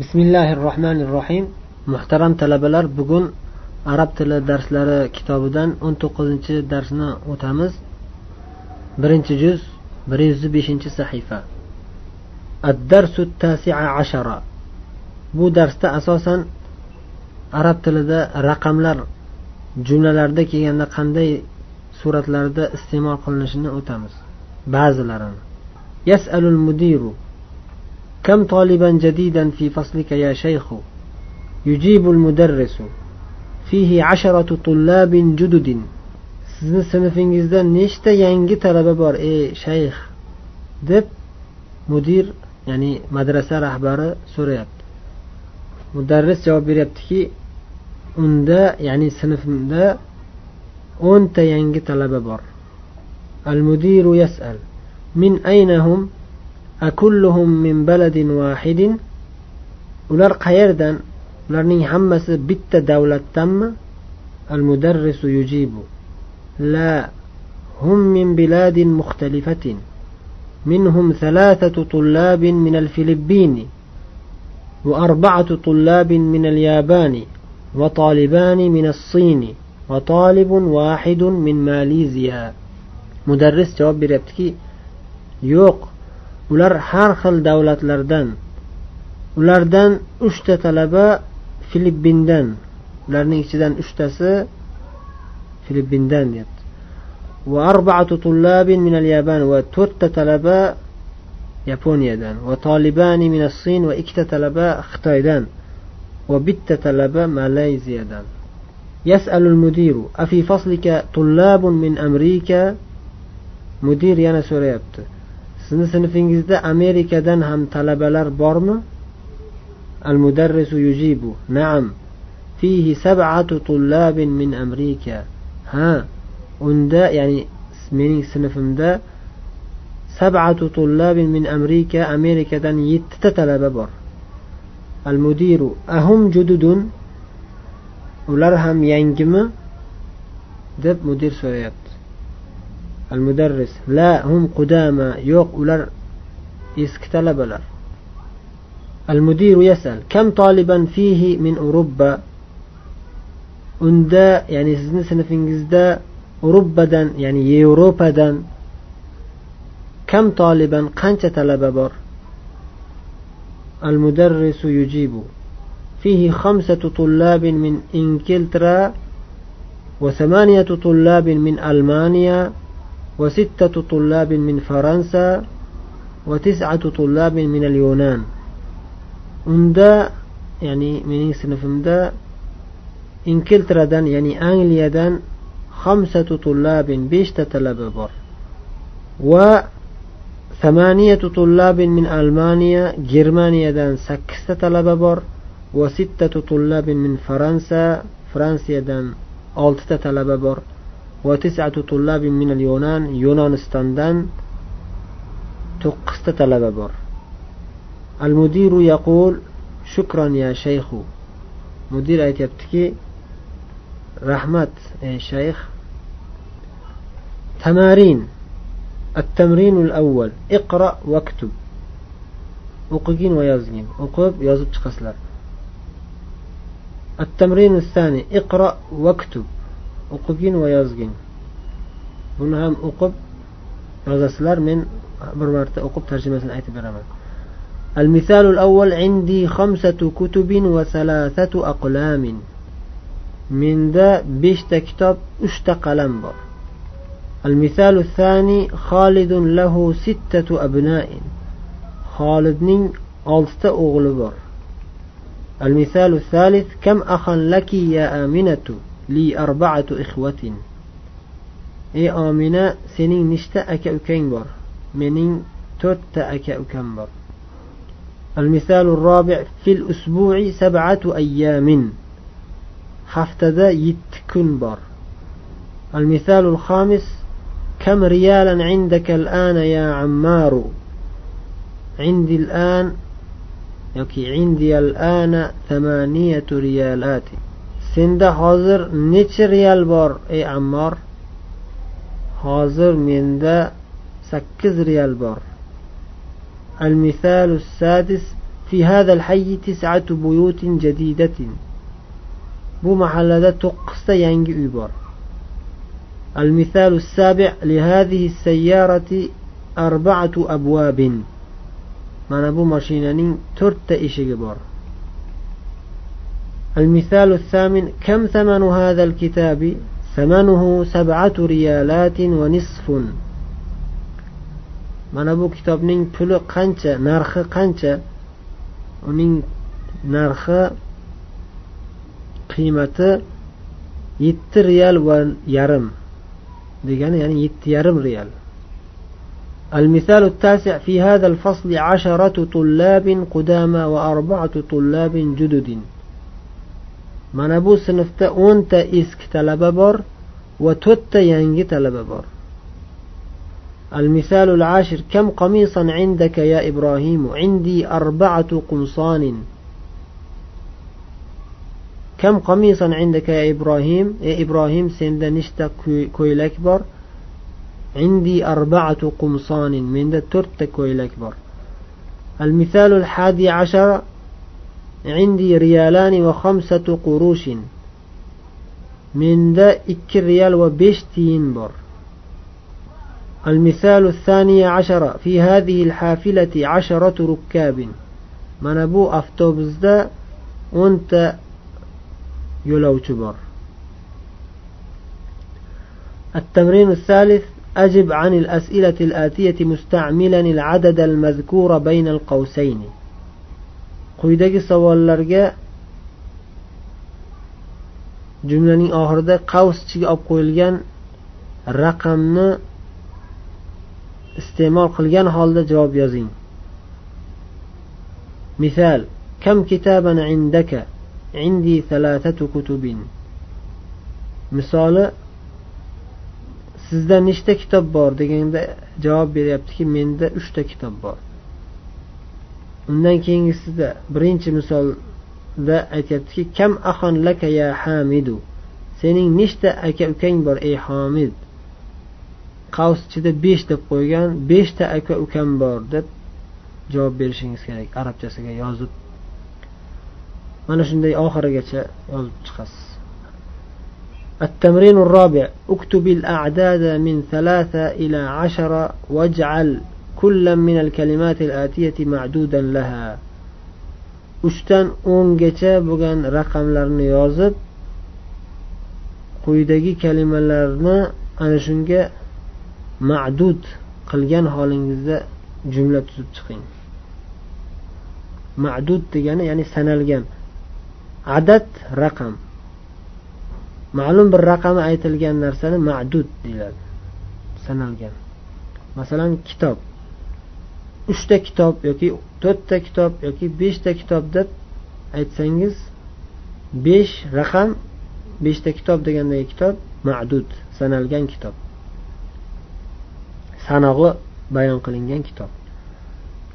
bismillahi rohmanir rohim muhtaram talabalar bugun arab tili darslari kitobidan o'n to'qqizinchi darsni o'tamiz. Birinchi juz bir yuz beshinchi sahifa. Addarsu tasia ashara. Bu darsda asosan arab tilida raqamlar jumlalarda kelganda qanday suratlarda iste'mol qilinishini o'tamiz. Ba'zilarini. Yasalul mudiru. كم طالبا جديدا في فصلك يا شيخ يجيب المدرس فيه عشرة طلاب جدد sizni sinfingizda nechta yangi talaba bor ey shayx deb mudir ya'ni madrasa rahbari so'rayapti mudarris javob beryaptiki unda ya'ni sinfimda o'nta yangi talaba bor al mudiru yasal min aynahum akulluhum min baladin wahidin ular qayerdan ularning hammasi bitta davlatdanmi al mudarrisu yujibu la hum min biladin mukhtalifatin منهم ثلاثة طلاب من الفلبين وأربعة طلاب من اليابان وطالبان من الصين وطالب واحد من ماليزيا مدرس جواب beryaptiki yo'q ular har xil davlatlardan ulardan uchta talaba filippindan ularning ichidan uchtasi filippindan deyapti وأربعة طلاب من اليابان وتوت طلبة يابونيا وطالبان من الصين وإكت طلبة خطايدان وبت طلبة ماليزيا دان يسأل المدير أفي فصلك طلاب من أمريكا مدير يانا سوريابت Sizni sinfingizda amerikadan ham talabalar bormi? Al mudarrisu yujibu. Naam. Fihi sab'atu tullabin min amrika ha unda ya'ni mening sinfimda sab'atu tullabin min amrika amerikadan yettita talaba bor. Al mudiru ahum jududun? Ular ham yangimi? deb mudir so'rayapti. المدرس لا هم قدامى يوق ولر يسكتل بلر المدير يسأل كم طالبا فيه من أوروبا unda ya'ni sizni sinfingizda urubbadan ya'ni yevropadan kam toliban qancha talaba bor المدرس يجيب فيه خمسة طلاب من إنجلترا وثمانية طلاب من ألمانيا وستة طلاب من فرنسا وتسعة طلاب من اليونان unda ya'ni mening sinfimda inkiltradan ya'ni angliyadan xamsatu tullabin beshta talaba bor va samaniyatu tullabin min almaniya germaniyadan sakkizta talaba bor va sittatu tullabin min faransa fransiyadan oltita talaba bor وتسعة طلاب من اليونان يونانستاندان تقست طلبة المدير يقول شكرا يا شيخ مدير aytyaptiki rahmat ey shayx تمارين التمرين الأول اقرأ واكتب o'qigin va yozgin o'qib yozib chiqasizlar التمرين الثاني اقرأ واكتب o'qigin va yozgin buni ham o'qib yozasizlar men bir marta o'qib tarjimasini aytib beraman المثال الأول عندي خمسة كتب وثلاثة أقلام من دا بيشتا كتاب اشتا قلم بر المثال الثاني خالد له ستة أبناء خالد نين ألستا أغلبر المثال الثالث كم أخا لك يا آمنة لي أربعة إخوة. إي آمنة سنين نشتا أكا منين توت أكا أكين بر المثال الرابع في الأسبوع سبعة أيام. حفتدا يتكن بر المثال الخامس كم ريالا عندك الآن يا عمار؟ عندي الآن يوكي عندي الآن ثمانية ريالات. senda hozir necha real bor ey ammor hozir menda sakkiz real bor المثال السادس في هذا الحي تسعة بيوت جديدة بو محلة تقصى ينجي أبار المثال السابع لهذه السيارة أربعة أبواب من أبو ماشينانين ترت إشي بار المثال الثامن كم ثمن هذا الكتاب؟ ثمنه سبعة ريالات ونصف. من أبو كتاب نين بلو قنشة نرخ قنشة ونين نرخ قيمة يت ريال ويرم ديجان يعني يت يارم ريال. المثال التاسع في هذا الفصل عشرة طلاب قدامى وأربعة طلاب جدد. Mana bu sinfda o'nta eski talaba bor va to'rtta yangi talaba bor المثال العاشر كم قميصا عندك يا إبراهيم عندي أربعة قمصان. كم قميصا عندك يا إبراهيم يا إبراهيم سند نشتا كويل أكبر عندي أربعة قمصان. من ترت كويل أكبر المثال الحادي عشر عندي ريالان وخمسة قروش. من دا إك ريال وبيش تين بر المثال الثاني عشر. في هذه الحافلة عشرة ركاب. من أبو أفتوبز دا وانت يلوش بر التمرين الثالث. أجب عن الأسئلة الآتية مستعملا العدد المذكور بين القوسين. Quyidagi savollarga jumlaning oxirida qavs ichiga olib qo'yilgan raqamni iste'mol qilgan holda javob yozing. Misol kam kitaban indaka indi thalathatu kutubin. Misoli sizda nechta kitob bor deganda javob beryaptiki menda uchta kitob bor. undan keyingisida birinchi misolda aytyaptiki kam ahon laka ya hamidu sening nechta aka ukang bor ey homid qavs ichida besh deb qo'ygan beshta aka ukam bor deb javob berishingiz kerak arabchasiga yozib mana shunday oxirigacha yozib chiqasiz التمرين الرابع اكتب الأعداد من ثلاثة إلى عشرة واجعل كل من الكلمات الآتية معدودا لها uchdan o'ngacha bo'lgan raqamlarni yozib quyidagi kalimalarni ana shunga ma'dud qilgan holingizda jumla tuzib chiqing ma'dud degani ya'ni sanalgan adad raqam ma'lum bir raqami aytilgan narsani ma'dud deyiladi sanalgan masalan kitob Uchta kitob yoki to'rtta kitob yoki beshta kitob deb aytsangiz besh raqam beshta kitob degandagi kitob ma'dud sanalgan kitob. Sanog'i bayon qilingan kitob.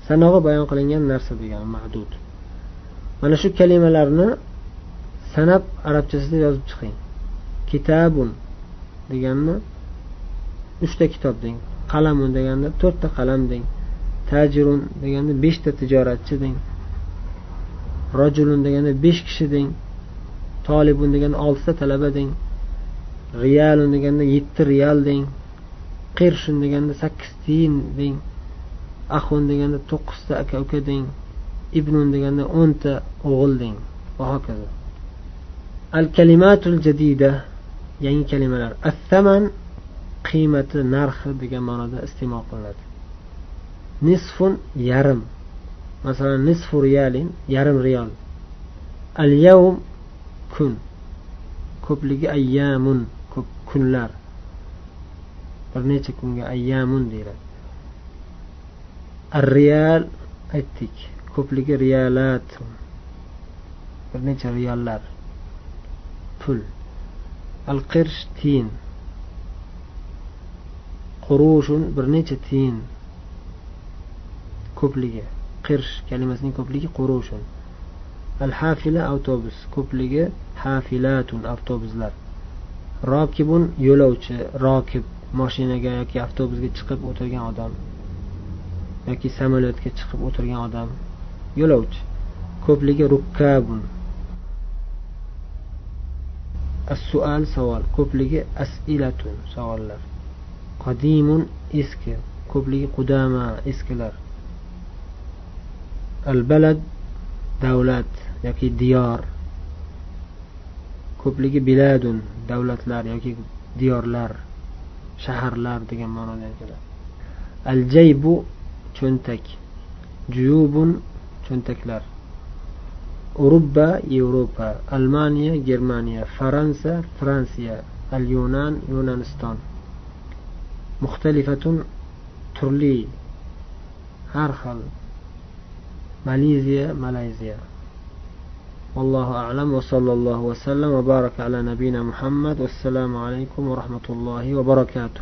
Sanog'i bayon qilingan narsa degani ma'dud. Mana shu kalimalarni sanab arabchasida yozib chiqing. Kitabun deganni uchta kitob deng qalamun deganda to'rtta qalam deng. Tajirun deganda beshta tijoratchi deng rojulun deganda besh kishi deng tolibun deganda oltita talaba deng riyalun deganda yetti riyal deng qirshun deganda sakkiz tiyin deng ahun deganda to'qqizta aka uka deng ibnun deganda o'nta o'g'il deng. Va hokazo. Al kalimatul jadida yangi kalimalar. Athaman qiymati narxi degan ma'noda iste'mol qilinadi. Nisfun yarim. Masalan nisfu riyalin yarim riyol al yavm kun. Ko'pligi ayyamun ko'p kunlar. Bir necha kunga ayyamun deyiladi. Ar riyal aytdik ko'pligi riyalat bir necha riyollar pul. Al qirsh tiyin qurushun bir necha tiyin ko'pligi qirsh kalimasining ko'pligi qurushun al hafila avtobus ko'pligi hafilatun avtobuslar. Rokibun yo'lovchi rokib moshinaga yoki avtobusga chiqib o'tirgan odam yoki samolyotga chiqib o'tirgan odam. Yo'lovchi ko'pligi rukkabun. As-sual savol ko'pligi as'ilatun savollar. Qadimun eski ko'pligi qudama eskilar. Al balad davlat yoki diyor. Ko'pligi biladun davlatlar yoki diyorlar shaharlar degan ma'noda keladi al jaybu cho'ntak. Juyubun cho'ntaklar. Urubba yevropa. Almaniya germaniya. Fransa fransiya. Al yunan yunaniston. Muxtalifatun turli har xil maleziya malayziya والله أعلم وصلى الله وسلم وبارك على نبينا محمد والسلام عليكم ورحمة الله وبركاته.